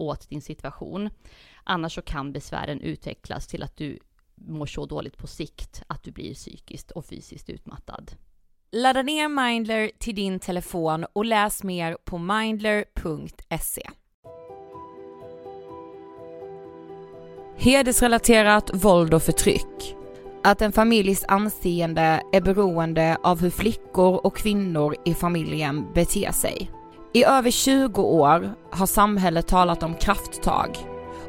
åt din situation. Annars så kan besvären utvecklas till att du mår så dåligt på sikt att du blir psykiskt och fysiskt utmattad. Ladda ner Mindler till din telefon och läs mer på mindler.se. Hedersrelaterat våld och förtryck. Att en familjs anseende är beroende av hur flickor och kvinnor i familjen beter sig. I över 20 år har samhället talat om krafttag,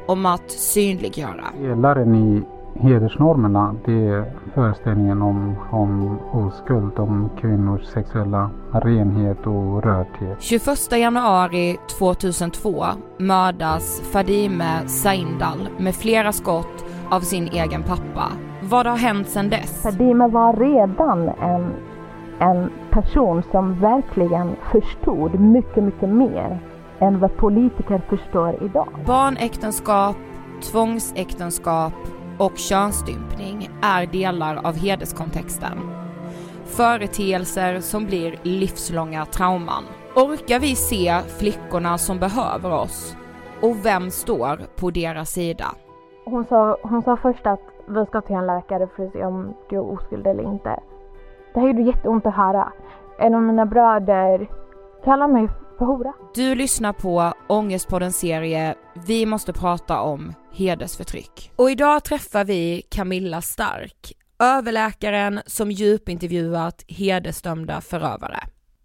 om att synliggöra. Pelaren i hedersnormerna, det är föreställningen om, om oskuld, om kvinnors sexuella renhet och rördhet. 21 januari 2002 mördas Fadime Saindal med flera skott av sin egen pappa. Vad har hänt sedan dess? Fadime var redan en, en person som verkligen förstod mycket, mycket mer än vad politiker förstår idag. Barnäktenskap, tvångsäktenskap och könsstympning är delar av hederskontexten. Företeelser som blir livslånga trauman. Orkar vi se flickorna som behöver oss? Och vem står på deras sida? Hon sa, hon sa först att vi ska till en läkare för att se om du är oskuld eller inte. Det här gjorde jätteont att höra. En av mina bröder kallar mig för hora. Du lyssnar på Ångestpoddens serie Vi måste prata om hedersförtryck. Och idag träffar vi Camilla Stark, överläkaren som djupintervjuat hedersdömda förövare.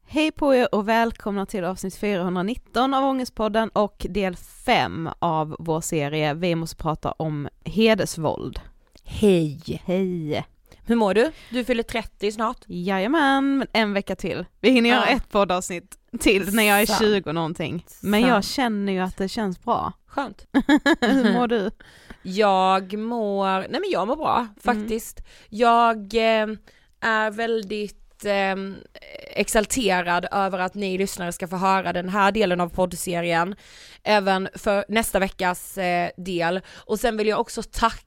Hej på er och välkomna till avsnitt 419 av Ångestpodden och del 5 av vår serie Vi måste prata om hedersvåld. Hej! Hej! Hur mår du? Du fyller 30 snart. Jajamän, men en vecka till. Vi hinner göra Ja. ett poddavsnitt till när jag är Sant. 20 någonting. Men Sant. jag känner ju att det känns bra. Skönt. Hur mår du? Jag mår, nej men jag mår bra faktiskt. Jag eh, är väldigt eh, exalterad över att ni lyssnare ska få höra den här delen av poddserien även för nästa veckas eh, del. Och sen vill jag också tacka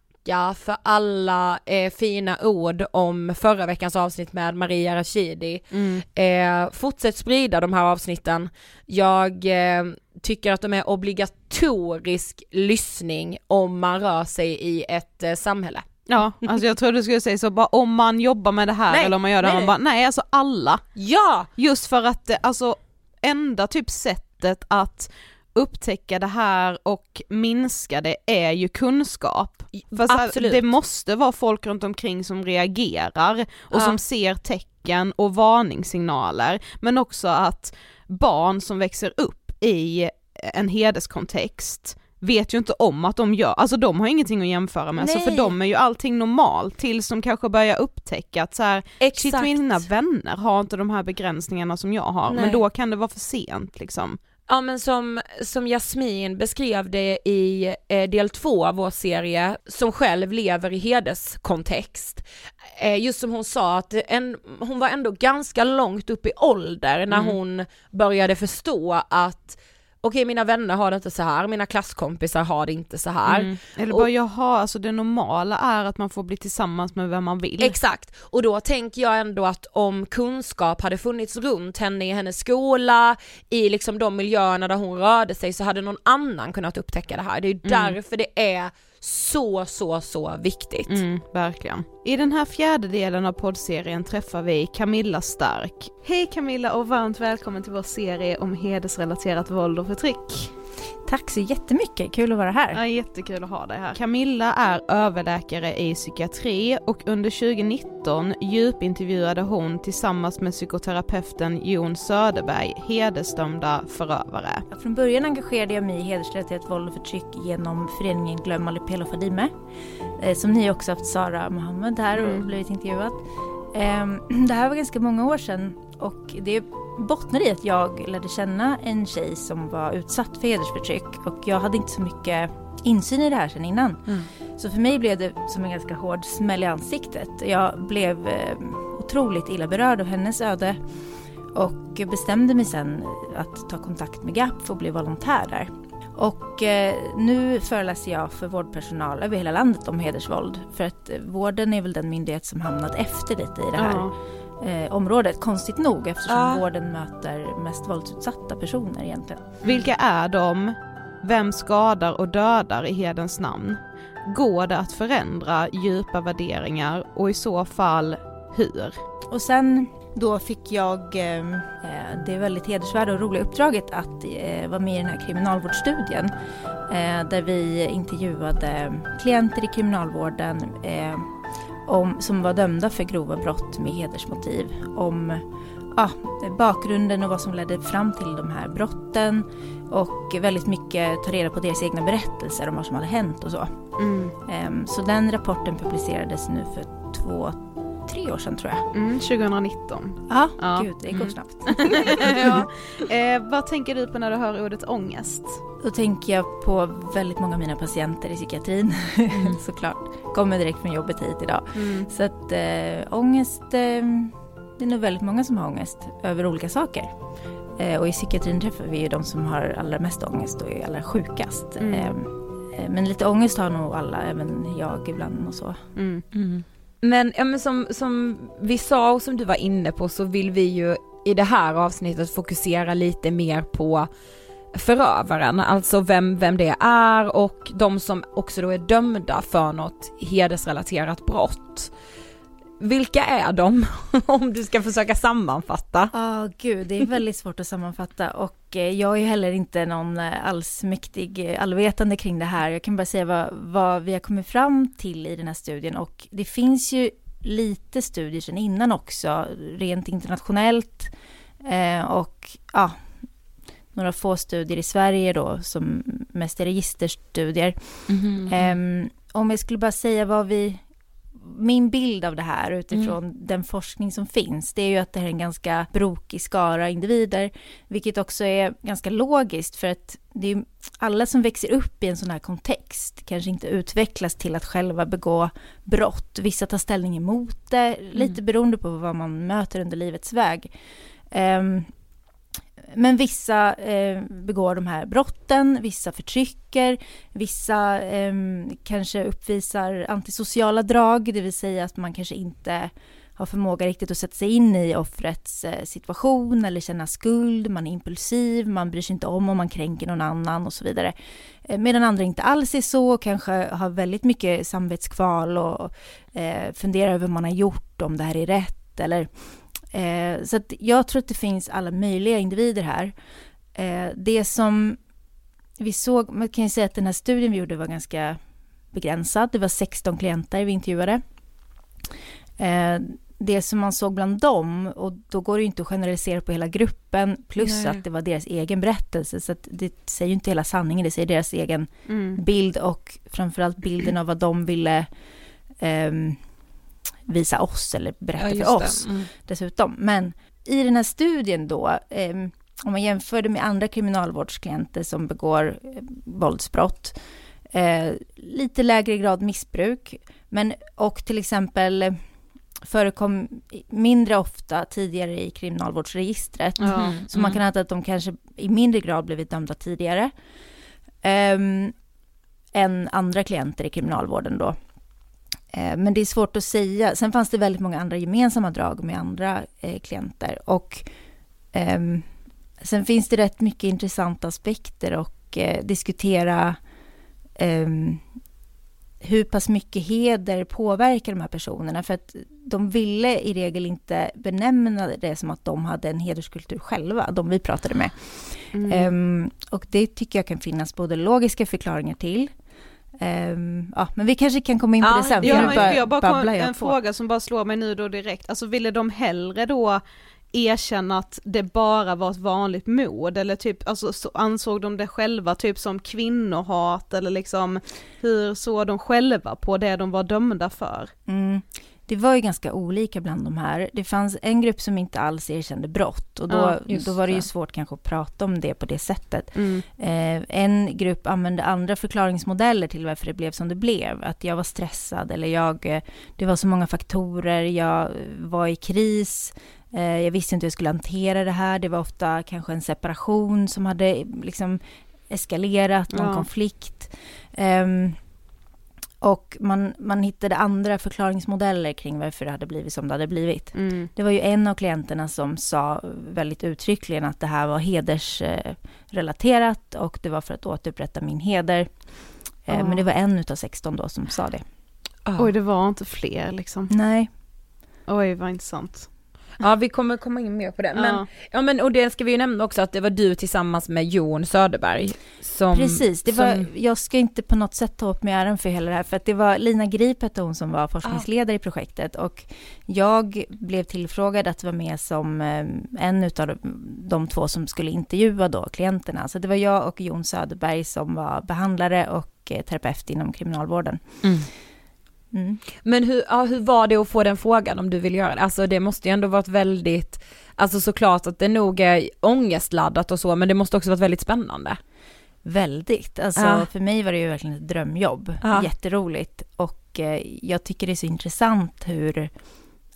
för alla eh, fina ord om förra veckans avsnitt med Maria Rashidi. Mm. Eh, fortsätt sprida de här avsnitten. Jag eh, tycker att de är obligatorisk lyssning om man rör sig i ett eh, samhälle. Ja, alltså jag tror du skulle säga så bara om man jobbar med det här Nej, eller om man gör det, nej, man nej. bara nej alltså alla. Ja! Just för att det, alltså enda typ sättet att upptäcka det här och minska det är ju kunskap. Här, Absolut. det måste vara folk runt omkring som reagerar och Ja. som ser tecken och varningssignaler, men också att barn som växer upp i en hederskontext vet ju inte om att de gör, alltså de har ingenting att jämföra med, så för dem är ju allting normalt tills de kanske börjar upptäcka att så här, shit mina vänner har inte de här begränsningarna som jag har, Nej. men då kan det vara för sent liksom. Ja men som, som Jasmin beskrev det i eh, del två av vår serie, som själv lever i hederskontext. Eh, just som hon sa att en, hon var ändå ganska långt upp i ålder när Mm. hon började förstå att okej mina vänner har det inte så här, mina klasskompisar har det inte så här. Mm. Eller Och- bara jaha, alltså det normala är att man får bli tillsammans med vem man vill. Exakt, och då tänker jag ändå att om kunskap hade funnits runt henne i hennes skola, i liksom de miljöerna där hon rörde sig så hade någon annan kunnat upptäcka det här. Det är ju Mm. därför det är så, så, så viktigt. Mm, verkligen. I den här fjärde delen av poddserien träffar vi Camilla Stark. Hej Camilla och varmt välkommen till vår serie om hedersrelaterat våld och förtryck. Tack så jättemycket, kul att vara här. Ja, jättekul att ha dig här. Camilla är överläkare i psykiatri och under 2019 djupintervjuade hon tillsammans med psykoterapeuten Jon Söderberg hedersdömda förövare. Från början engagerade jag mig i hedersrelaterat våld och förtryck genom föreningen Glöm aldrig Pela och Fadime. Eh, som ni också haft Sara Mohammed här och Mm. blivit intervjuad. Ehm, det här var ganska många år sedan och det bottnar i att jag lärde känna en tjej som var utsatt för hedersförtryck och jag hade inte så mycket insyn i det här sedan innan. Mm. Så för mig blev det som en ganska hård smäll i ansiktet. Jag blev eh, otroligt illa berörd av hennes öde och bestämde mig sen att ta kontakt med GAP för att bli volontär där. Och eh, nu föreläser jag för vårdpersonal över hela landet om hedersvåld. För att eh, vården är väl den myndighet som hamnat efter lite i det här Ja. Eh, området. Konstigt nog eftersom Ja. vården möter mest våldsutsatta personer egentligen. Vilka är de Vem skadar och dödar i hedens namn? Går det att förändra djupa värderingar och i så fall hur? Och sen då fick jag eh, det väldigt hedersvärda och roliga uppdraget att eh, vara med i den här kriminalvårdsstudien eh, där vi intervjuade klienter i kriminalvården eh, om, som var dömda för grova brott med hedersmotiv om ja, bakgrunden och vad som ledde fram till de här brotten och väldigt mycket ta reda på deras egna berättelser om vad som hade hänt och så. Mm. Um, så den rapporten publicerades nu för två, tre år sedan tror jag. Mm, 2019. Aha, ja, gud det går mm. snabbt. ja. eh, vad tänker du på när du hör ordet ångest? Då tänker jag på väldigt många av mina patienter i psykiatrin mm. såklart. Kommer direkt från jobbet hit idag. Mm. Så att äh, ångest, äh, det är nog väldigt många som har ångest över olika saker. Äh, och i psykiatrin träffar vi ju de som har allra mest ångest och är allra sjukast. Mm. men lite ångest har nog alla, även jag ibland och så. Mm. Mm. Men, ja, men som, som vi sa och som du var inne på så vill vi ju i det här avsnittet fokusera lite mer på förövaren, alltså vem, vem det är och de som också då är dömda för något hedersrelaterat brott. Vilka är de? Om du ska försöka sammanfatta. Ja, oh, gud, det är väldigt svårt att sammanfatta och eh, jag är heller inte någon eh, allsmäktig eh, allvetande kring det här. Jag kan bara säga vad, vad vi har kommit fram till i den här studien och det finns ju lite studier sedan innan också, rent internationellt. Och ja, några få studier i Sverige då, som mest är registerstudier. Mm -hmm. eh, om jag skulle bara säga vad vi min bild av det här utifrån mm. den forskning som finns, det är ju att det här är en ganska brokig skara individer, vilket också är ganska logiskt för att det är alla som växer upp i en sån här kontext kanske inte utvecklas till att själva begå brott. Vissa tar ställning emot det, mm. lite beroende på vad man möter under livets väg. Um, men vissa eh, begår de här brotten, vissa förtrycker, vissa eh, kanske uppvisar antisociala drag, det vill säga att man kanske inte har förmåga riktigt att sätta sig in i offrets eh, situation eller känna skuld, man är impulsiv, man bryr sig inte om om man kränker någon annan och så vidare. Eh, medan andra inte alls är så, kanske har väldigt mycket samvetskval och eh, funderar över vad man har gjort, om det här är rätt eller Eh, så jag tror att det finns alla möjliga individer här. Eh, det som vi såg, man kan ju säga att den här studien vi gjorde var ganska begränsad. Det var 16 klienter vi intervjuade. Eh, det som man såg bland dem, och då går det ju inte att generalisera på hela gruppen, plus Nej. att det var deras egen berättelse, så det säger ju inte hela sanningen, det säger deras egen mm. bild och framförallt bilden av vad de ville um, visa oss eller berätta ja, för oss mm. dessutom. Men i den här studien då, eh, om man jämför det med andra kriminalvårdsklienter som begår eh, våldsbrott, eh, lite lägre grad missbruk, men och till exempel eh, förekom mindre ofta tidigare i kriminalvårdsregistret. Mm. Så man kan anta att de kanske i mindre grad blivit dömda tidigare. Um, än andra klienter i kriminalvården då. Eh, men det är svårt att säga. Sen fanns det väldigt många andra gemensamma drag med andra eh, klienter. Och eh, sen finns det rätt mycket intressanta aspekter och eh, diskutera ehm, hur pass mycket heder påverkar de här personerna. För att de ville i regel inte benämna det som att de hade en hederskultur själva, de vi pratade med. Mm. Um, och det tycker jag kan finnas både logiska förklaringar till, Um, ja, men vi kanske kan komma in på det sen. Ja, men bara, jag bara kom, en på. fråga som bara slår mig nu då direkt, alltså ville de hellre då erkänna att det bara var ett vanligt mord eller typ, alltså så ansåg de det själva typ som kvinnohat eller liksom hur såg de själva på det de var dömda för? Mm det var ju ganska olika bland de här. Det fanns en grupp som inte alls erkände brott och då, ja, då var det ju svårt kanske att prata om det på det sättet. Mm. Eh, en grupp använde andra förklaringsmodeller till varför det blev som det blev. Att jag var stressad eller jag, eh, det var så många faktorer, jag var i kris, eh, jag visste inte hur jag skulle hantera det här. Det var ofta kanske en separation som hade liksom eskalerat, någon ja. konflikt. Um, Och man, man hittade andra förklaringsmodeller kring varför det hade blivit som det hade blivit. Mm. Det var ju en av klienterna som sa väldigt uttryckligen att det här var hedersrelaterat och det var för att återupprätta min heder. Oh. Men det var en utav 16 då som sa det. Oh. Oj, det var inte fler liksom. Nej. Oj, vad intressant. Ja vi kommer komma in mer på det. Men, ja. ja men och det ska vi ju nämna också att det var du tillsammans med Jon Söderberg som... Precis, det var, som... jag ska inte på något sätt ta åt mig äran för hela det här för att det var Lina Grip hette hon som var forskningsledare ah. i projektet och jag blev tillfrågad att vara med som eh, en utav de två som skulle intervjua då klienterna. Så det var jag och Jon Söderberg som var behandlare och eh, terapeut inom kriminalvården. Mm. Mm. Men hur, ja, hur var det att få den frågan om du vill göra det? Alltså det måste ju ändå varit väldigt, alltså såklart att det nog är ångestladdat och så, men det måste också varit väldigt spännande. Väldigt, alltså ja. för mig var det ju verkligen ett drömjobb, ja. jätteroligt och eh, jag tycker det är så intressant hur,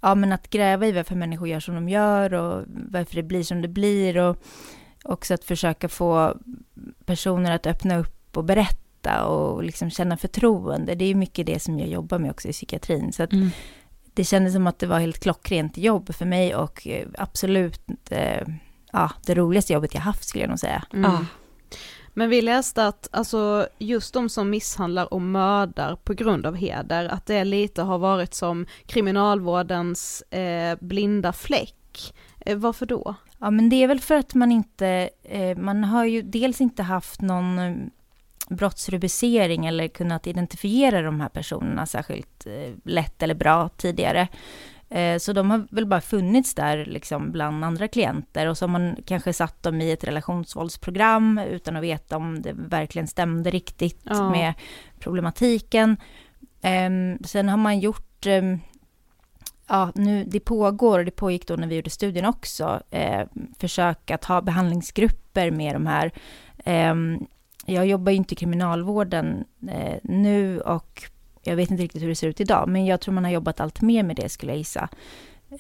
ja men att gräva i varför människor gör som de gör och varför det blir som det blir och också att försöka få personer att öppna upp och berätta berätta och liksom känna förtroende. Det är mycket det som jag jobbar med också i psykiatrin. Så mm. det kändes som att det var helt klockrent jobb för mig och eh, absolut eh, ja, det roligaste jobbet jag haft skulle jag nog säga. Mm. Ja. Men vi läste att alltså, just de som misshandlar och mördar på grund av heder, att det lite har varit som kriminalvårdens eh, blinda fläck. Eh, varför då? Ja men det är väl för att man inte, eh, man har ju dels inte haft någon brottsrubricering eller kunnat identifiera de här personerna särskilt eh, lätt eller bra tidigare. Eh, så de har väl bara funnits där liksom bland andra klienter och så har man kanske satt dem i ett relationsvåldsprogram utan att veta om det verkligen stämde riktigt ja. med problematiken. Ehm, sen har man gjort ehm, ja, nu, det pågår, och det pågick då när vi gjorde studien också, eh, försök att ha behandlingsgrupper med de här eh, jag jobbar ju inte i kriminalvården eh, nu och jag vet inte riktigt hur det ser ut idag, men jag tror man har jobbat allt mer med det skulle jag gissa.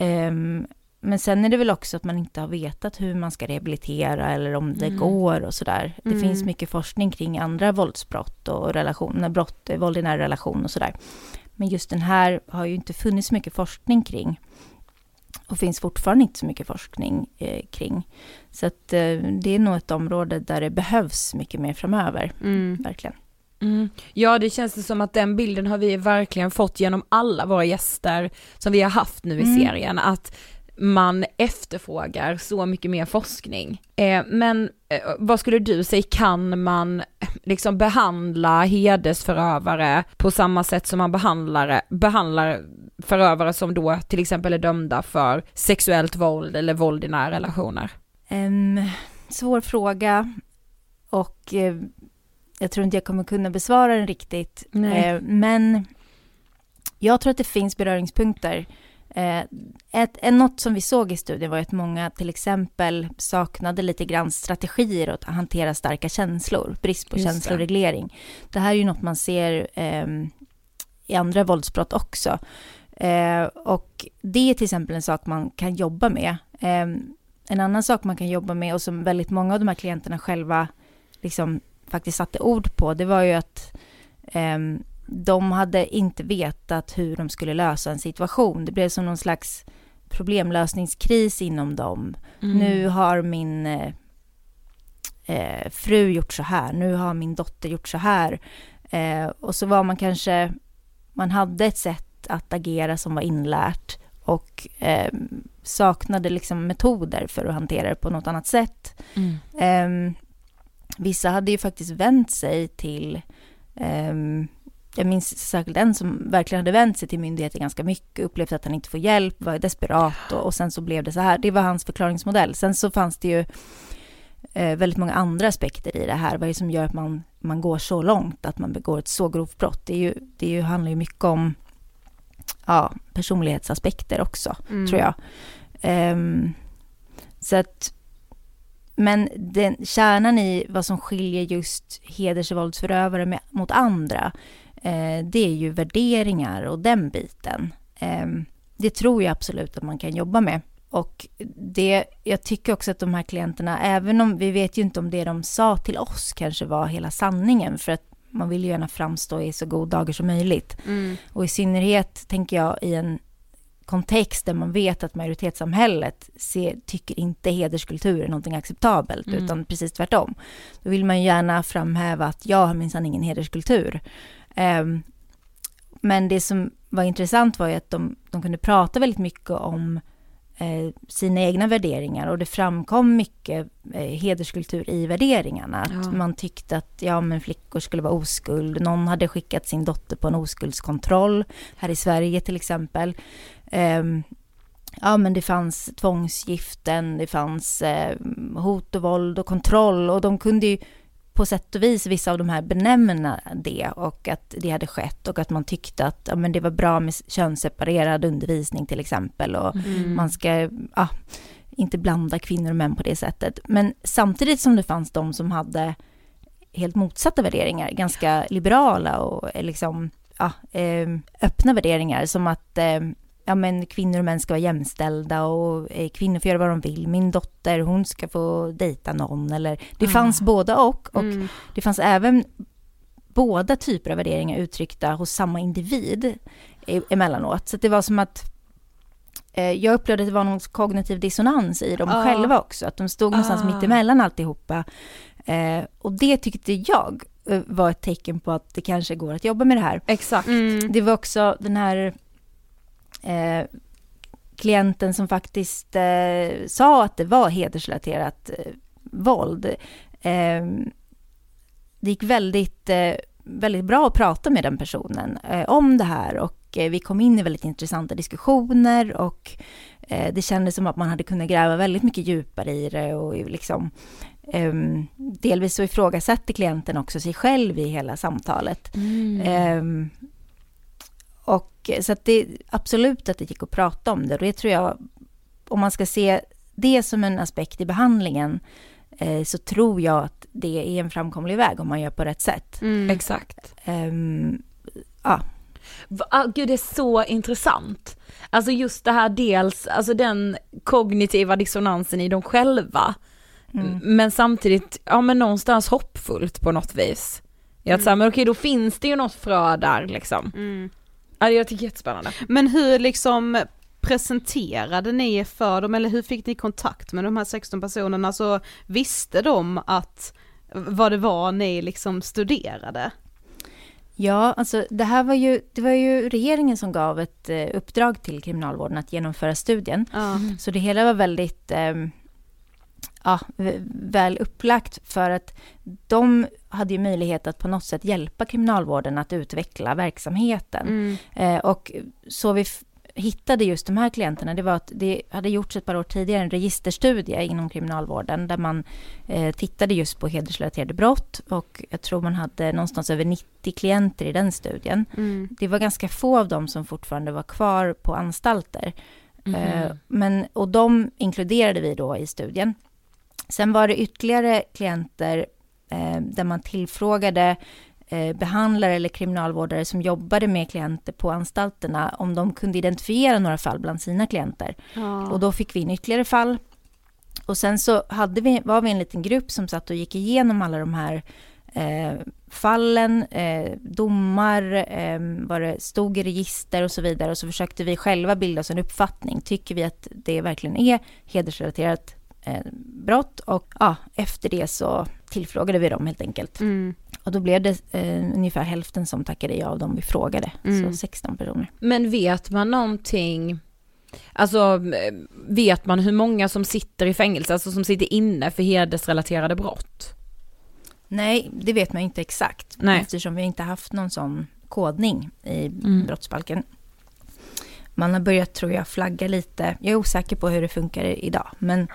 Um, men sen är det väl också att man inte har vetat hur man ska rehabilitera eller om det mm. går och sådär. Det mm. finns mycket forskning kring andra våldsbrott och relationer, brott, våld i nära relation och sådär. Men just den här har ju inte funnits mycket forskning kring och finns fortfarande inte så mycket forskning eh, kring. Så att eh, det är nog ett område där det behövs mycket mer framöver, mm. verkligen. Mm. Ja det känns det som att den bilden har vi verkligen fått genom alla våra gäster som vi har haft nu i mm. serien, att man efterfrågar så mycket mer forskning. Eh, men eh, vad skulle du säga, kan man liksom behandla hedersförövare på samma sätt som man behandlar, behandlar förövare som då till exempel är dömda för sexuellt våld eller våld i nära relationer? Um, svår fråga och uh, jag tror inte jag kommer kunna besvara den riktigt. Uh, men jag tror att det finns beröringspunkter. Uh, ett, något som vi såg i studien var att många till exempel saknade lite grann strategier att hantera starka känslor, brist på Just känsloreglering. Det. det här är ju något man ser um, i andra våldsbrott också. Eh, och det är till exempel en sak man kan jobba med. Eh, en annan sak man kan jobba med och som väldigt många av de här klienterna själva liksom faktiskt satte ord på, det var ju att eh, de hade inte vetat hur de skulle lösa en situation. Det blev som någon slags problemlösningskris inom dem. Mm. Nu har min eh, eh, fru gjort så här, nu har min dotter gjort så här. Eh, och så var man kanske, man hade ett sätt att agera som var inlärt och eh, saknade liksom metoder för att hantera det på något annat sätt. Mm. Eh, vissa hade ju faktiskt vänt sig till eh, jag minns särskilt en som verkligen hade vänt sig till myndigheter ganska mycket, upplevt att han inte får hjälp, var desperat och, och sen så blev det så här. Det var hans förklaringsmodell. Sen så fanns det ju eh, väldigt många andra aspekter i det här. Vad är det som gör att man, man går så långt, att man begår ett så grovt brott? Det, är ju, det är ju, handlar ju mycket om ja, personlighetsaspekter också, mm. tror jag. Um, så att, men den, kärnan i vad som skiljer just hedersvåldsförövare med, mot andra, eh, det är ju värderingar och den biten. Eh, det tror jag absolut att man kan jobba med. Och det, jag tycker också att de här klienterna, även om vi vet ju inte om det de sa till oss kanske var hela sanningen, för att man vill ju gärna framstå i så god dagar som möjligt. Mm. Och i synnerhet, tänker jag, i en kontext där man vet att majoritetssamhället ser, tycker inte hederskultur är någonting acceptabelt, Mm. utan precis tvärtom. Då vill man ju gärna framhäva att jag har minsann ingen hederskultur. Ehm, men det som var intressant var ju att de, de kunde prata väldigt mycket om eh, sina egna värderingar och det framkom mycket eh, hederskultur i värderingarna. Att Ja. man tyckte att ja, men flickor skulle vara oskuld. Någon hade skickat sin dotter på en oskuldskontroll här i Sverige till exempel. Ehm, ja, men det fanns tvångsgiften, det fanns eh, hot och våld och kontroll och de kunde ju på sätt och vis, vissa av de här benämna det och att det hade skett och att man tyckte att ja, men det var bra med könsseparerad undervisning till exempel och Mm. man ska ja, inte blanda kvinnor och män på det sättet. Men samtidigt som det fanns de som hade helt motsatta värderingar, ganska liberala och eh, liksom, ja, eh, öppna värderingar som att eh, ja, men kvinnor och män ska vara jämställda och eh, kvinnor får göra vad de vill. Min dotter, hon ska få dejta någon eller det Ah. fanns båda och och Mm. det fanns även båda typer av värderingar uttryckta hos samma individ e- emellanåt. Så det var som att eh, jag upplevde att det var någon kognitiv dissonans i dem Ja. själva också. Att de stod någonstans Ah. mitt emellan alltihopa. Eh, och det tyckte jag eh, var ett tecken på att det kanske går att jobba med det här. Exakt. Mm. Det var också den här eh, klienten som faktiskt eh, sa att det var hedersrelaterat eh, våld. Eh, det gick väldigt, eh, väldigt bra att prata med den personen eh, om det här och vi kom in i väldigt intressanta diskussioner och det kändes som att man hade kunnat gräva väldigt mycket djupare i det och liksom ehm, delvis så ifrågasatte klienten också sig själv i hela samtalet. Mm. Och så att det absolut att det gick att prata om det och det tror jag, om man ska se det som en aspekt i behandlingen eh, så tror jag att det är en framkomlig väg om man gör på rätt sätt. Mm. Exakt. Ehm, ja, Va- ah, Gud det är så intressant. Alltså just det här dels, alltså den kognitiva dissonansen i dem själva. mm. Men samtidigt, ja men någonstans hoppfullt på något vis. Jag mm. men okej då finns det ju något frö där liksom. Mm. Ja, jag tycker det är jättespännande. Men hur liksom presenterade ni er för dem eller hur fick ni kontakt med de här 16 personerna? Så visste de att vad det var ni liksom studerade? Ja, alltså det här var ju, det var ju regeringen som gav ett eh, uppdrag till Kriminalvården att genomföra studien. Ja. Så det hela var väldigt ehm, ja, väl upplagt för att de hade ju möjlighet att på något sätt hjälpa Kriminalvården att utveckla verksamheten. Mm. Eh, och så vi hittade just de här klienterna, det var att det hade gjorts ett par år tidigare en registerstudie inom kriminalvården där man eh, tittade just på hedersrelaterade brott och jag tror man hade någonstans över 90 klienter i den studien. Mm. Det var ganska få av dem som fortfarande var kvar på anstalter. Eh, men, och de inkluderade vi då i studien. Sen var det ytterligare klienter eh, där man tillfrågade eh, behandlare eller kriminalvårdare som jobbade med klienter på anstalterna om de kunde identifiera några fall bland sina klienter. Ja. Och då fick vi in ytterligare fall. Och sen så hade vi, var vi en liten grupp som satt och gick igenom alla de här eh, fallen, eh, domar, eh, vad det stod i register och så vidare. Och så försökte vi själva bilda oss en uppfattning. Tycker vi att det verkligen är hedersrelaterat brott? Och ja, efter det så tillfrågade vi dem helt enkelt. Mm. Och då blev det eh, ungefär hälften som tackade ja av dem vi frågade. Mm. Så 16 personer. Men vet man någonting, alltså eh, vet man hur många som sitter i fängelse, alltså som sitter inne för hedersrelaterade brott? Nej, det vet man inte exakt. Nej. Eftersom vi inte haft någon sån kodning i Mm. brottsbalken. Man har börjat, tror jag, flagga lite. Jag är osäker på hur det funkar idag. Men eh,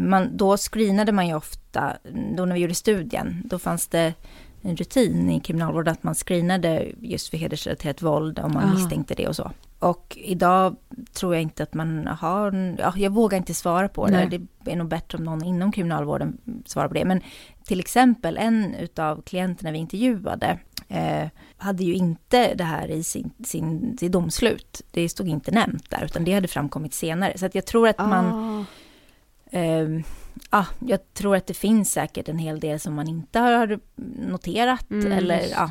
man, då screenade man ju ofta, då när vi gjorde studien, då fanns det en rutin i kriminalvården att man screenade just för hedersrelaterat våld om man Ah. misstänkte det och så. Och idag tror jag inte att man har, ja, jag vågar inte svara på det. Nej. Det är nog bättre om någon inom kriminalvården svarar på det. Men till exempel en utav klienterna vi intervjuade eh, hade ju inte det här i sin, sin, sin domslut. Det stod inte nämnt där, utan det hade framkommit senare. Så att jag tror att man Ah. eh, ja, jag tror att det finns säkert en hel del som man inte har noterat Mm, eller ja,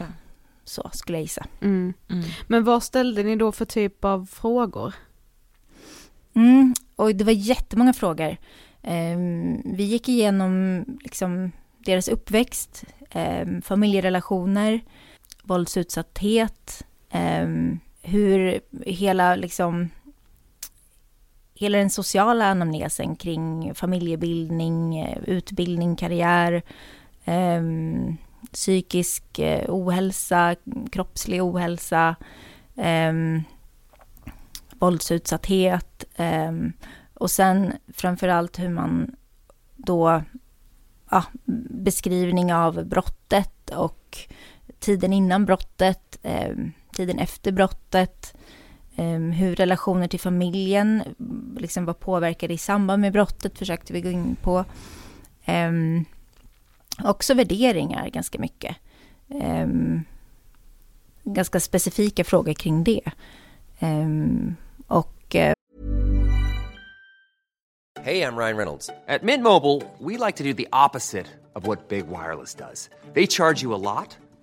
så skulle jag gissa. Mm. Mm. Men vad ställde ni då för typ av frågor? Mm, och det var jättemånga frågor. Ehm, vi gick igenom liksom deras uppväxt, ehm, familjerelationer, våldsutsatthet, ehm, hur hela liksom hela den sociala anamnesen kring familjebildning, utbildning, karriär, ehm, eh, psykisk ohälsa, kroppslig ohälsa, eh, våldsutsatthet eh, och sen framförallt hur man då, ja, beskrivning av brottet och tiden innan brottet, eh, tiden efter brottet, eh, hur relationer till familjen mm, liksom var påverkade i samband med brottet försökte vi gå in på. Ehm, också värderingar ganska mycket. Ehm, ganska specifika frågor kring det. Ehm, och eh, Hej, jag Ryan Reynolds. På Mint Mobile, we like to do the opposite of what Big Wireless does. They charge you a lot,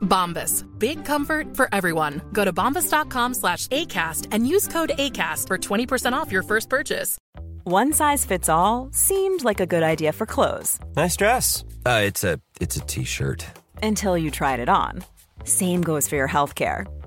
Bombas. Big comfort for everyone. Go to bombas.com slash ACAST and use code ACAST for 20% off your first purchase. One size fits all seemed like a good idea for clothes Nice dress. Uh, it's a it's a t-shirt. until you tried it on. Same goes for your healthcare.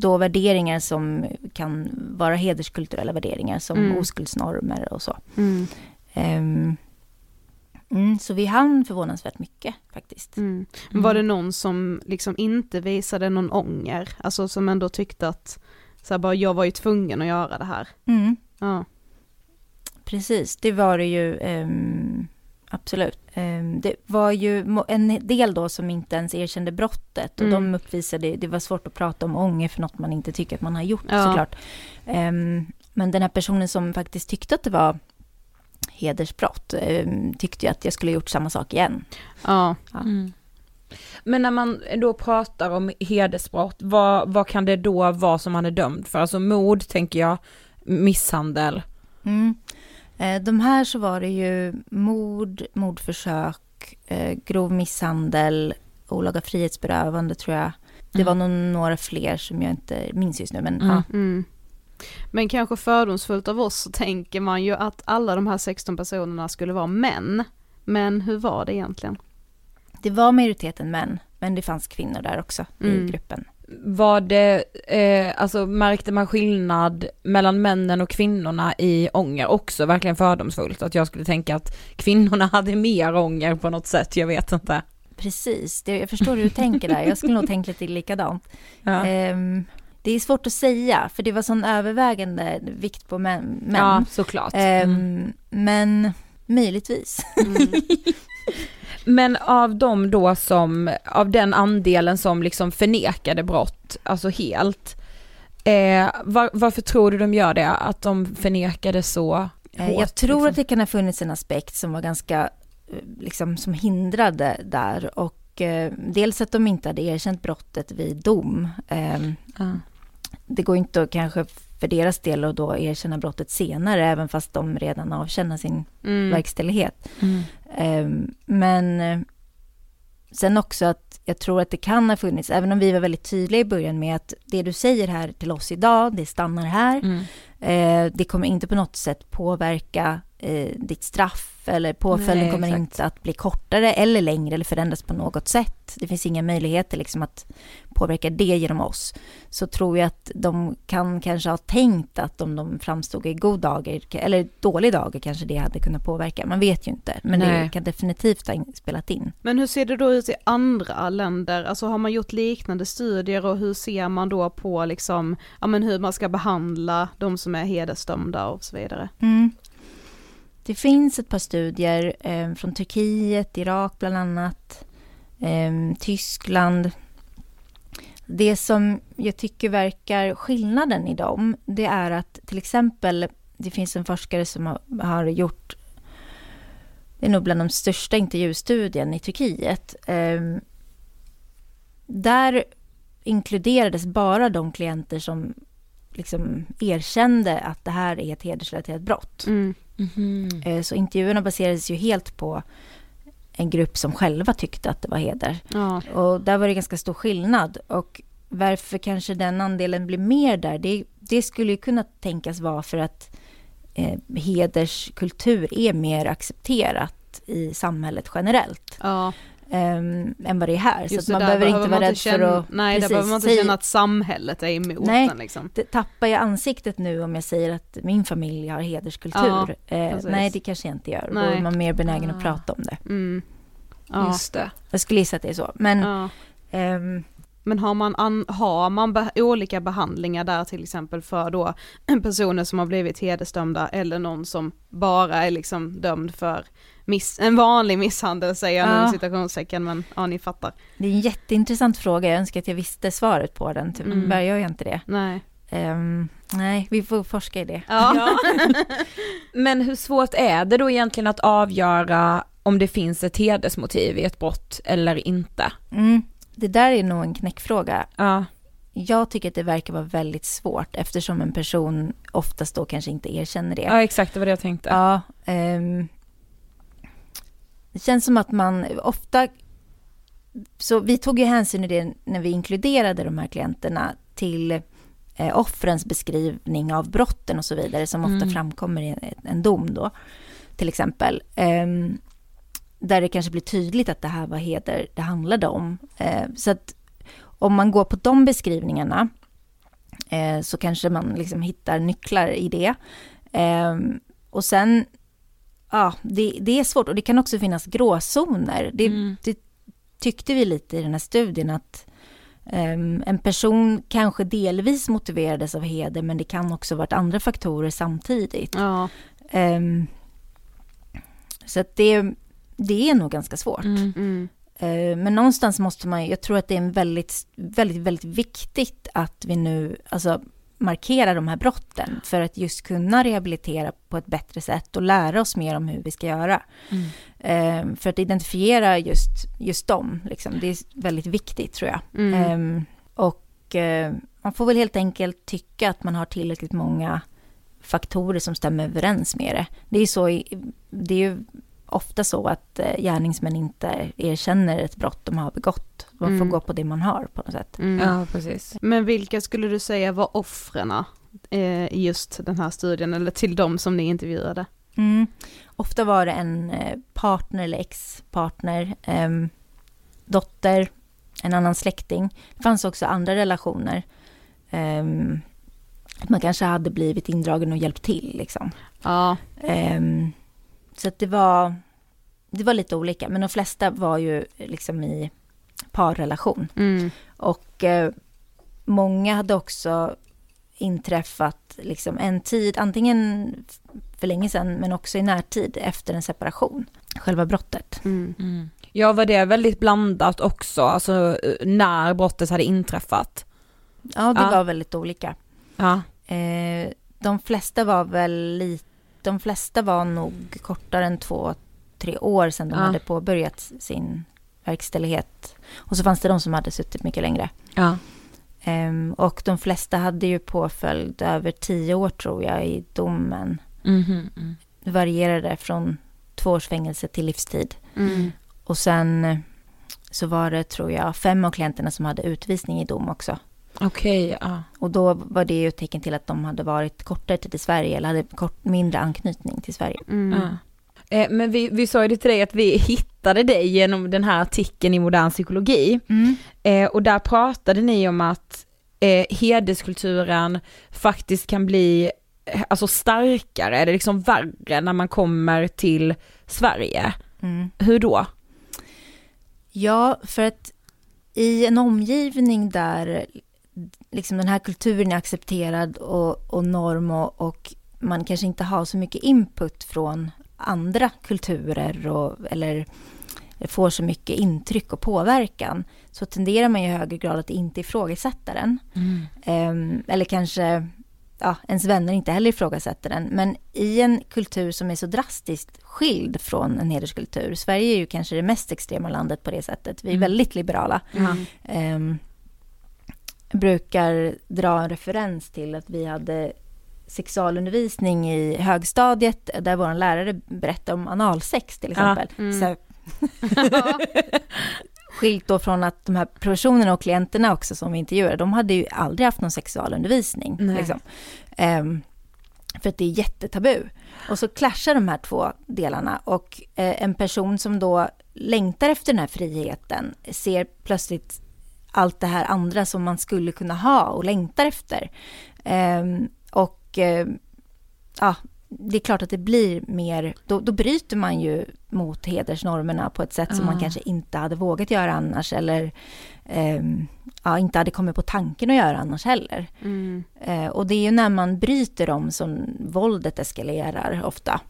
då värderingar som kan vara hederskulturella värderingar som Mm. oskuldsnormer och så. Mm. Ehm, mm, så vi hann förvånansvärt mycket faktiskt. Mm. Var det någon som liksom inte visade någon ånger? Alltså som ändå tyckte att, så bara jag var ju tvungen att göra det här. Mm, Ja. precis, det var det ju ehm, absolut. Ehm, det var ju en del då som inte ens erkände brottet och Mm. de uppvisade, det var svårt att prata om ånger för något man inte tycker att man har gjort Ja. såklart. Ehm, men den här personen som faktiskt tyckte att det var hedersbrott ehm, tyckte ju att jag skulle ha gjort samma sak igen. Ja. Mm. Men när man då pratar om hedersbrott, vad, vad kan det då vara som han är dömd för? Alltså mord tänker jag, misshandel. Mm. Eh, De här så var det ju mord, mordförsök, eh, grov misshandel, olaga frihetsberövande tror jag. Det Mm. var nog några fler som jag inte minns just nu, men Mm. ja. Mm. Men kanske fördomsfullt av oss så tänker man ju att alla de här 16 personerna skulle vara män. Men hur var det egentligen? Det var majoriteten män, men det fanns kvinnor där också Mm. i gruppen. Var det, eh, alltså märkte man skillnad mellan männen och kvinnorna i ånger också? Verkligen fördomsfullt att jag skulle tänka att kvinnorna hade mer ånger på något sätt, jag vet inte. Precis, det, jag förstår hur du tänker där. Jag skulle nog tänka lite likadant. Ja. Ehm, det är svårt att säga, för det var sån övervägande vikt på män. män. Ja, såklart. Ehm, Mm. Men möjligtvis. Men av de då som, av den andelen som liksom förnekade brott, alltså helt, eh, var, varför tror du de gör det? Att de förnekade så Eh, hårt, Jag tror liksom? att det kan ha funnits en aspekt som var ganska, eh, liksom som hindrade där och eh, dels att de inte hade erkänt brottet vid dom. Ja. Det går inte att kanske för deras del att då erkänna brottet senare, även fast de redan avtjänar sin Mm. verkställighet. Mm. Ehm, Men eh, sen också att jag tror att det kan ha funnits, även om vi var väldigt tydliga i början med att det du säger här till oss idag, det stannar här. Mm. Eh, det kommer inte på något sätt påverka eh, ditt straff eller påföljden Nej, kommer exakt. inte att bli kortare eller längre eller förändras på något sätt. Det finns inga möjligheter liksom att påverka det genom oss. Så tror jag att de kan kanske ha tänkt att om de framstod i god dager eller dålig dager kanske det hade kunnat påverka. Man vet ju inte, men det Nej. kan definitivt ha in- spelat in. Men hur ser det då ut i andra länder? Alltså har man gjort liknande studier och hur ser man då på liksom, ja men hur man ska behandla de som är hedersdömda och så vidare? Mm. Det finns ett par studier eh, från Turkiet, Irak bland annat, eh, Tyskland. Det som jag tycker verkar skillnaden i dem, det är att till exempel, det finns en forskare som har, har gjort, det är nog bland de största intervjustudien i Turkiet. Eh, där inkluderades bara de klienter som liksom erkände att det här är ett hedersrelaterat brott. Mm. Eh, Så intervjuerna baserades ju helt på en grupp som själva tyckte att det var heder. Ja. Och där var det ganska stor skillnad. Och varför kanske den andelen blir mer där, det, det skulle ju kunna tänkas vara för att eh, hederskultur är mer accepterat i samhället generellt. Ja. Ehm, än vad det är här. Just så att man där behöver inte vara rädd känna, för att... Nej, där precis, behöver man inte säg- känna att samhället är emot Nej, den liksom. det, tappar jag ansiktet nu om jag säger att min familj har hederskultur? Ja, eh, nej, det kanske jag inte gör. Då är man mer benägen att Ah. prata om det. Mm. Ja. Just det. Jag skulle gissa att det är så. Men Ja. ehm, Men har man, an, har man be, olika behandlingar där till exempel för då personer som har blivit hedersdömda eller någon som bara är liksom dömd för miss, en vanlig misshandel säger jag nu Ja. i citationstecken men ja ni fattar. det är en jätteintressant fråga. Jag önskar att jag visste svaret på den. Tyvärr Mm. gör jag inte det. Nej. Ehm, nej, vi får forska i det. Ja. Men hur svårt är det då egentligen att avgöra om det finns ett hedersmotiv i ett brott eller inte? Mm. Det där är nog en knäckfråga. Ja. Jag tycker att det verkar vara väldigt svårt eftersom en person oftast då kanske inte erkänner det. Ja exakt, det var det jag tänkte. Ja, ehm, det känns som att man ofta... Så vi tog ju hänsyn i det när vi inkluderade de här klienterna till eh, offrens beskrivning av brotten och så vidare som ofta Mm. framkommer i en, en dom då, till exempel. Ehm, där det kanske blir tydligt att det här var heder det handlade om. Eh, så att om man går på de beskrivningarna eh, så kanske man liksom hittar nycklar i det. Ehm, och sen, ja, det, det är svårt och det kan också finnas gråzoner. Det, Mm. det tyckte vi lite i den här studien att ehm, en person kanske delvis motiverades av heder men det kan också varit andra faktorer samtidigt. Ja. Ehm, så att det, det är nog ganska svårt. Mm. Mm. Eh, Men någonstans måste man, jag tror att det är en väldigt, väldigt, väldigt viktigt att vi nu alltså, markerar de här brotten för att just kunna rehabilitera på ett bättre sätt och lära oss mer om hur vi ska göra. Mm. Eh, För att identifiera just, just dem, liksom, det är väldigt viktigt tror jag. Mm. Eh, Och eh, man får väl helt enkelt tycka att man har tillräckligt många faktorer som stämmer överens med det. Det är så, i- det är ju ofta så att eh, gärningsmän inte erkänner ett brott de har begått. Man får Mm. gå på det man har på något sätt. Mm. Ja precis. Men vilka skulle du säga var offrena eh, i just den här studien eller till de som ni intervjuade? Mm. Ofta var det en eh, partner eller ex-partner, ehm, dotter, en annan släkting. Det fanns också andra relationer. Att man kanske hade blivit indragen och hjälpt till liksom. Ja. Ehm, så att det var, det var lite olika, men de flesta var ju liksom i parrelation. Mm. Och eh, många hade också inträffat liksom en tid, antingen för länge sedan, men också i närtid efter en separation. Själva brottet. Mm. Ja var det väldigt blandat också, alltså när brottet hade inträffat? Ja, det Ja. var väldigt olika. Ja. Eh, de flesta var väl lite, de flesta var nog kortare än två, tre år sedan de Ja. hade påbörjat sin verkställighet. Och så fanns det de som hade suttit mycket längre. Ja. Ehm, och de flesta hade ju påföljd över tio år tror jag i domen. Mhm, mm. Det varierade från två års fängelse till livstid. Mm. Och sen så var det, tror jag, fem av klienterna som hade utvisning i dom också. Okej, okay, ja. Och då var det ju ett tecken till att de hade varit kortare tid i Sverige eller hade kort, mindre anknytning till Sverige. Mm. Ja. Eh, men vi, vi sa ju det till dig att vi hittade dig genom den här artikeln i modern psykologi. Mm. Eh, och där pratade ni om att eh, hederskulturen faktiskt kan bli eh, alltså starkare, eller liksom värre när man kommer till Sverige. Mm. Hur då? Ja, för att i en omgivning där liksom den här kulturen är accepterad och, och norm och, och, man kanske inte har så mycket input från andra kulturer och, eller får så mycket intryck och påverkan så tenderar man i högre grad att inte ifrågasätta den. Mm. Um, eller kanske ja, ens vänner inte heller ifrågasätter den. Men i en kultur som är så drastiskt skild från en hederskultur. Sverige är ju kanske det mest extrema landet på det sättet. Vi är mm. väldigt liberala. Mm. Um, brukar dra en referens till att vi hade sexualundervisning i högstadiet där vår lärare berättade om analsex till exempel. Ja, mm. så, skilt då från att de här professionerna och klienterna också som vi intervjuade, de hade ju aldrig haft någon sexualundervisning. Liksom. Um, för att det är jättetabu. Och så clashar de här två delarna och eh, en person som då längtar efter den här friheten ser plötsligt allt det här andra som man skulle kunna ha och längtar efter. Um, och uh, ja, det är klart att det blir mer, då, då bryter man ju mot hedersnormerna på ett sätt mm. som man kanske inte hade vågat göra annars eller eh, ja, inte hade kommit på tanken att göra annars heller. Mm. Eh, och det är ju när man bryter dem som våldet eskalerar ofta.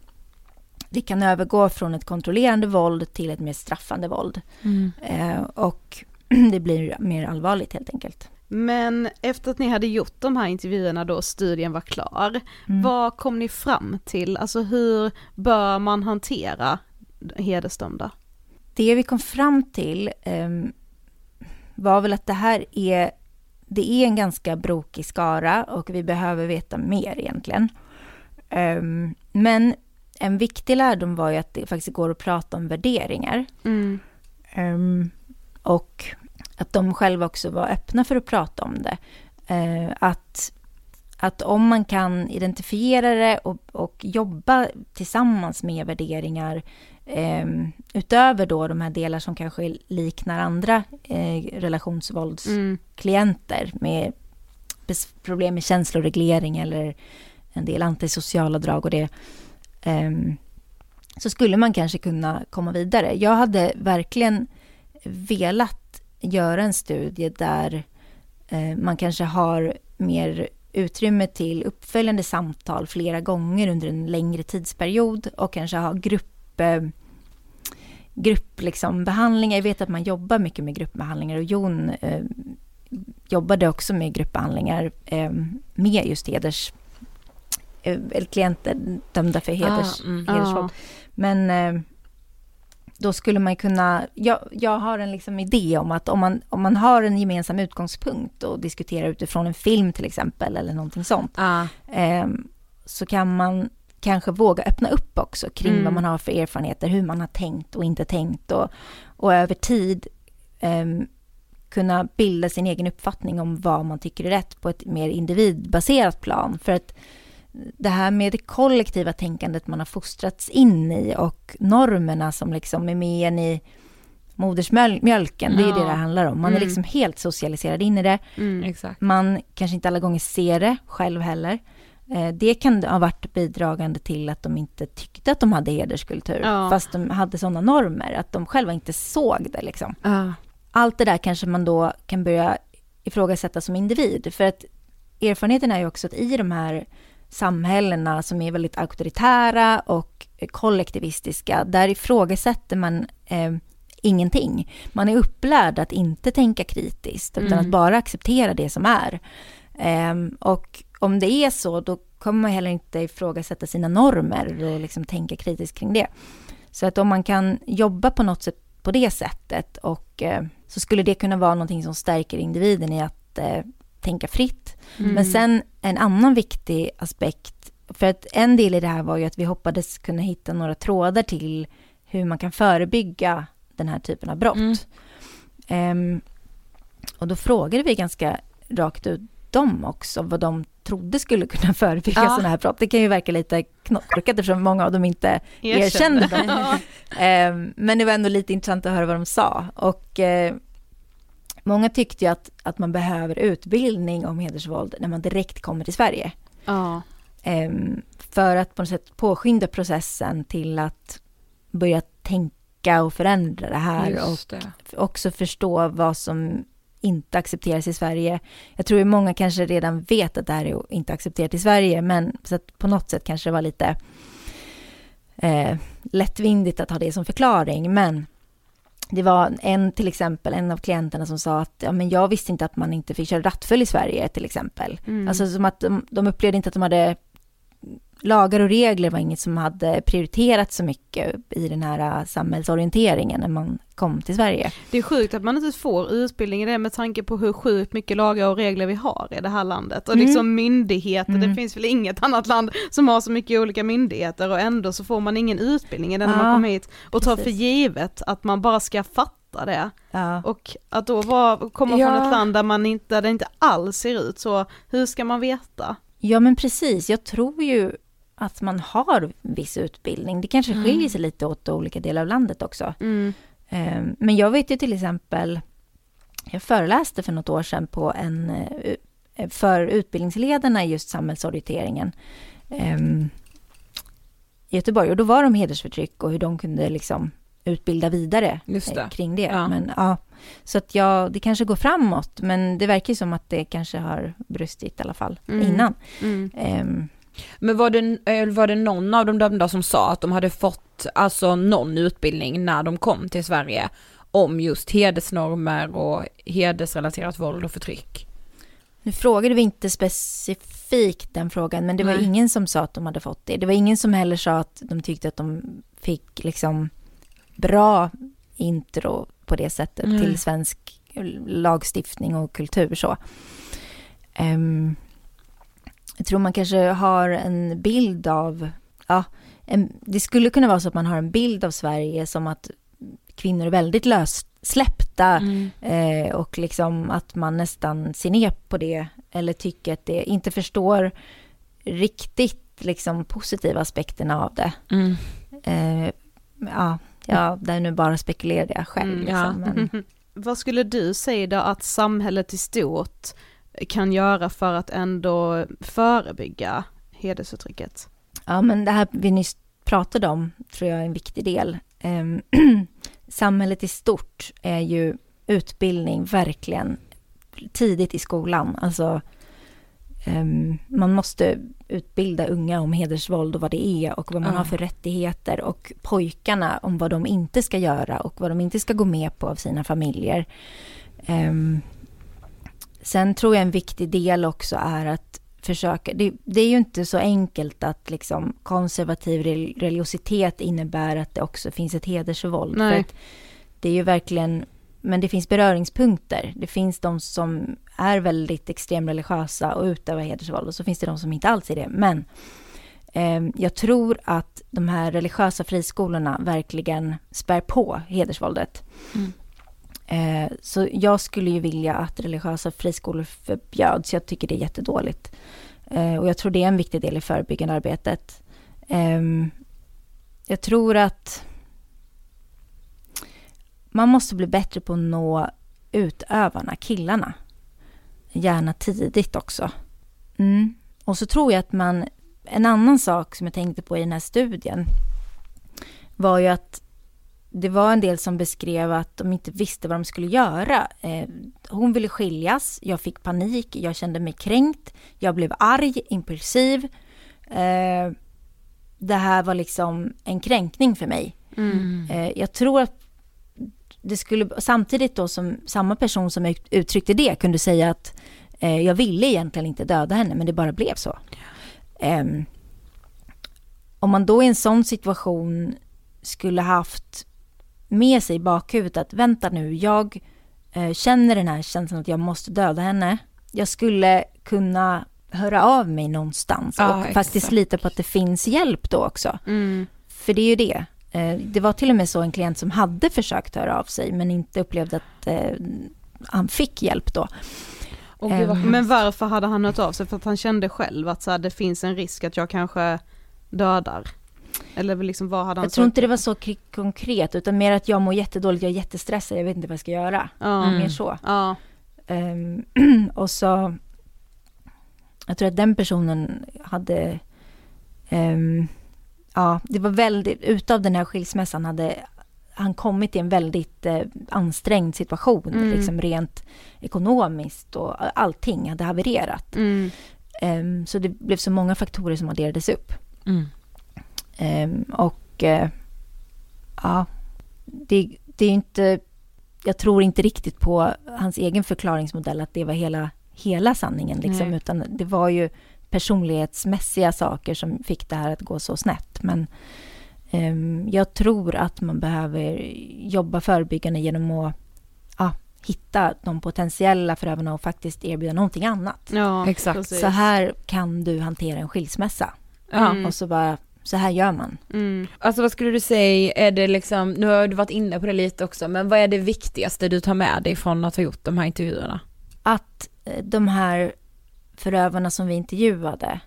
Det kan övergå från ett kontrollerande våld till ett mer straffande våld. Mm. Eh, och det blir mer allvarligt helt enkelt. Men efter att ni hade gjort de här intervjuerna då studien var klar, mm. vad kom ni fram till? Alltså hur bör man hantera hedersdömda? Det vi kom fram till um, var väl att det här är, det är en ganska brokig skara och vi behöver veta mer egentligen. Um, men en viktig lärdom var ju att det faktiskt går att prata om värderingar. Mm. Um, och att de själva också var öppna för att prata om det. Eh, att, att om man kan identifiera det och, och jobba tillsammans med värderingar eh, utöver då de här delar som kanske liknar andra eh, relationsvåldsklienter mm. med problem med känsloreglering eller en del antisociala drag och det så skulle man kanske kunna komma vidare. Jag hade verkligen velat göra en studie där eh, man kanske har mer utrymme till uppföljande samtal flera gånger under en längre tidsperiod och kanske ha grupp, eh, grupp liksom behandlingar. Jag vet att man jobbar mycket med gruppbehandlingar och Jon eh, jobbade också med gruppbehandlingar eh, med just heders eh, klienter dömda för heders, ah, mm, hedersvåld. Ah. Men eh, då skulle man kunna, jag, jag har en liksom idé om att om man, om man har en gemensam utgångspunkt och diskuterar utifrån en film till exempel eller någonting sånt. Ah. Eh, så kan man kanske våga öppna upp också kring mm. vad man har för erfarenheter, hur man har tänkt och inte tänkt och, och över tid eh, kunna bilda sin egen uppfattning om vad man tycker är rätt på ett mer individbaserat plan. För att det här med det kollektiva tänkandet man har fostrats in i och normerna som liksom är med en i modersmjölken, det är ja. det det handlar om. Man mm. är liksom helt socialiserad in i det. Mm, man kanske inte alla gånger ser det själv heller. Eh, det kan ha varit bidragande till att de inte tyckte att de hade hederskultur, ja. fast de hade sådana normer, att de själva inte såg det. Liksom. Ja. Allt det där kanske man då kan börja ifrågasätta som individ, för att erfarenheten är ju också att i de här samhällena som är väldigt auktoritära och kollektivistiska, där ifrågasätter man eh, ingenting. Man är upplärd att inte tänka kritiskt, utan mm. att bara acceptera det som är. Eh, och om det är så, då kommer man heller inte ifrågasätta sina normer och liksom tänka kritiskt kring det. Så att om man kan jobba på något sätt på det sättet och eh, så skulle det kunna vara någonting som stärker individen i att eh, tänka fritt. Mm. Men sen en annan viktig aspekt, för att en del i det här var ju att vi hoppades kunna hitta några trådar till hur man kan förebygga den här typen av brott. Mm. Ehm, och då frågade vi ganska rakt ut dem också, vad de trodde skulle kunna förebygga Ja. sådana här brott. Det kan ju verka lite knockat eftersom många av dem inte erkände Erkände. dem. Ehm, men det var ändå lite intressant att höra vad de sa. Och eh, många tyckte ju att, att man behöver utbildning om hedersvåld när man direkt kommer till Sverige. Ja. Ehm, för att på något sätt påskynda processen till att börja tänka och förändra det här Just och det. också förstå vad som inte accepteras i Sverige. Jag tror att många kanske redan vet att det här är inte accepterat i Sverige, men så att på något sätt kanske det var lite eh, lättvindigt att ha det som förklaring, men det var en till exempel, en av klienterna som sa att ja, men jag visste inte att man inte fick köra rattfull i Sverige till exempel. Mm. Alltså som att de, de upplevde inte att de hade lagar och regler var inget som hade prioriterats så mycket i den här äh, samhällsorienteringen när man kom till Sverige. Det är sjukt att man inte får utbildning i det med tanke på hur sjukt mycket lagar och regler vi har i det här landet. Och Mm. liksom myndigheter, det Mm. finns väl inget annat land som har så mycket olika myndigheter och ändå så får man ingen utbildning i det när man Ja, kommer hit och tar för givet att man bara ska fatta det. Ja. Och att då komma Ja. från ett land där man inte, där det inte alls ser ut så, hur ska man veta? Ja men precis, jag tror ju att man har viss utbildning. Det kanske Mm. skiljer sig lite åt olika delar av landet också. Eh, Men jag vet ju till exempel, jag föreläste för något år sedan på en, eh, för utbildningsledarna i just samhällsorienteringen ehm, i Göteborg. Och då var de hedersförtryck och hur de kunde liksom utbilda vidare Just det. eh, kring det. Ja. Men, ja, så att ja, det kanske går framåt, men det verkar ju som att det kanske har brustit i alla fall Mm. innan. Mm. Ehm, Men var det, eh, var det någon av de dömda som sa att de hade fått alltså någon utbildning när de kom till Sverige om just hedersnormer och hedersrelaterat våld och förtryck? Nu frågade vi inte specifikt den frågan, men det var Nej. ingen som sa att de hade fått det. Det var ingen som heller sa att de tyckte att de fick liksom bra intro på det sättet Nej. till svensk lagstiftning och kultur så. Ehm, jag tror man kanske har en bild av, ja, en, det skulle kunna vara så att man har en bild av Sverige som att kvinnor är väldigt lössläppta Eh, och liksom att man nästan ser ner på det eller tycker att det inte förstår riktigt liksom positiva aspekterna av det. Mm. Eh, ja, ja, där nu bara spekulerade jag själv. Mm, liksom, ja. men, Vad skulle du säga då att samhället i stort kan göra för att ändå förebygga hedersförtrycket? ja, men det här vi nyss pratade om tror jag är en viktig del. Ehm, samhället i stort är ju utbildning verkligen tidigt i skolan. Alltså, man måste utbilda unga om hedersvåld och vad det är och vad man Ja. har för rättigheter och pojkarna om vad de inte ska göra och vad de inte ska gå med på av sina familjer. Ehm, sen tror jag en viktig del också är att försöka, det, det är ju inte så enkelt att liksom konservativ rel- religiositet innebär att det också finns ett hedersvåld. Det är ju verkligen, men det finns beröringspunkter. Det finns de som är väldigt extremreligiösa och utövar hedersvåld och så finns det de som inte alls är det. Men eh, jag tror att de här religiösa friskolorna verkligen spär på hedersvåldet. Mm. Eh, så jag skulle ju vilja att religiösa friskolor förbjöds. Jag tycker det är jättedåligt. Eh, och jag tror det är en viktig del i förebyggande arbetet. Ehm, jag tror att man måste bli bättre på att nå utövarna, killarna. Gärna tidigt också. Mm. Och så tror jag att man, en annan sak som jag tänkte på i den här studien var ju att det var en del som beskrev att de inte visste vad de skulle göra. Eh, hon ville skiljas, jag fick panik, jag kände mig kränkt, jag blev arg, impulsiv. Eh, det här var liksom en kränkning för mig. Eh, jag tror att det skulle, samtidigt då som samma person som ut- uttryckte det kunde säga att eh, jag ville egentligen inte döda henne men det bara blev så. Ehm, om man då i en sån situation skulle haft med sig i bakhuvudet att vänta nu, jag eh, känner den här känslan att jag måste döda henne. Jag skulle kunna höra av mig någonstans Ja, och faktiskt lita på att det finns hjälp då också. För det är ju det. Eh, det var till och med så en klient som hade försökt höra av sig men inte upplevde att eh, han fick hjälp då. Oh, men varför hade han hört av sig? För att han kände själv att så här, det finns en risk att jag kanske dödar? Eller liksom vad hade han Jag tror inte det var så konkret utan mer att jag mår jättedåligt, jag är jättestressad, jag vet inte vad jag ska göra. Mm. Mer så. Um, och så, jag tror att den personen hade, um, ja det var väldigt, utav den här skilsmässan hade han kommit i en väldigt eh, ansträngd situation, mm. liksom rent ekonomiskt och allting hade havererat. Mm. Um, så det blev så många faktorer som adderades upp. Mm. Um, och uh, ja, det, det är inte, jag tror inte riktigt på hans egen förklaringsmodell att det var hela, hela sanningen liksom, utan det var ju personlighetsmässiga saker som fick det här att gå så snett. Men um, jag tror att man behöver jobba förebyggande genom att ja, hitta de potentiella förövarna och faktiskt erbjuda någonting annat. Ja, exakt. Så här kan du hantera en skilsmässa. Mm. Och så bara så här gör man. Mm. Alltså vad skulle du säga, är det liksom, nu har du varit inne på det lite också, men vad är det viktigaste du tar med dig från att ha gjort de här intervjuerna? Att eh, de här förövarna som vi intervjuade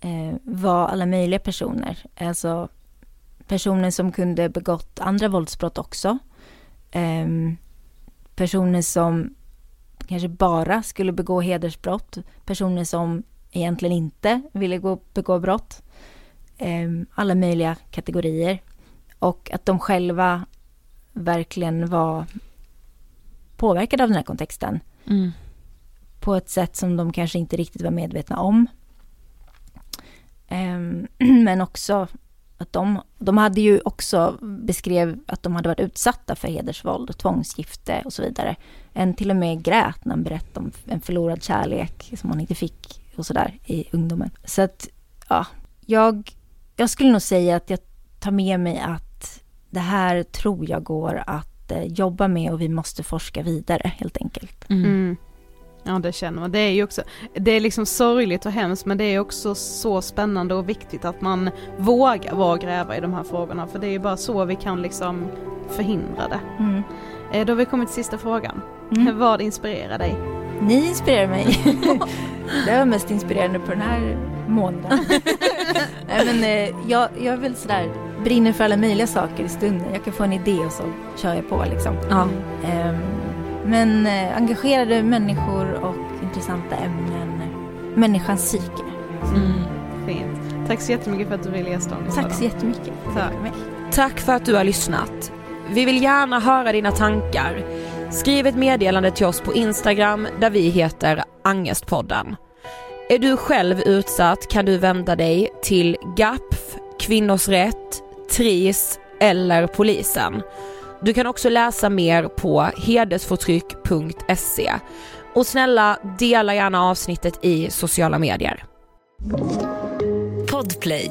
eh, var alla möjliga personer. Alltså personer som kunde begått andra våldsbrott också. Eh, personer som kanske bara skulle begå hedersbrott. Personer som egentligen inte ville gå, begå brott. Eh, alla möjliga kategorier. Och att de själva verkligen var påverkade av den här kontexten. Mm. På ett sätt som de kanske inte riktigt var medvetna om. Um, men också att de, de hade ju också beskrev att de hade varit utsatta för hedersvåld, tvångsgifte och så vidare. En till och med grät när han berättade om en förlorad kärlek som hon inte fick och sådär i ungdomen. Så att, ja, jag jag skulle nog säga att jag tar med mig att det här tror jag går att eh, jobba med och vi måste forska vidare helt enkelt. Mm. Mm. Ja det känner man. Det är ju också, det är liksom sorgligt och hemskt men det är också så spännande och viktigt att man vågar vara gräva i de här frågorna för det är ju bara så vi kan liksom förhindra det. Mm. Eh, då har vi kommit till sista frågan. Mm. Vad inspirerar dig? Ni inspirerar mig. det var mest inspirerande på den här månaden. Nej, men, eh, jag, jag är väl sådär, brinner för alla möjliga saker i stunden. Jag kan få en idé och så kör jag på liksom. Ja. Eh, men eh, engagerade människor och intressanta ämnen. Människans psyke. Mm. Fint. Tack så jättemycket för att du ville gästa oss. Tack så jättemycket. Tack. Tack för att du har lyssnat. Vi vill gärna höra dina tankar. Skriv ett meddelande till oss på Instagram där vi heter Angestpodden. Är du själv utsatt kan du vända dig till GAPF, Kvinnors Rätt, TRIS eller polisen. Du kan också läsa mer på hedersförtryck.se. Och snälla, dela gärna avsnittet i sociala medier. Podplay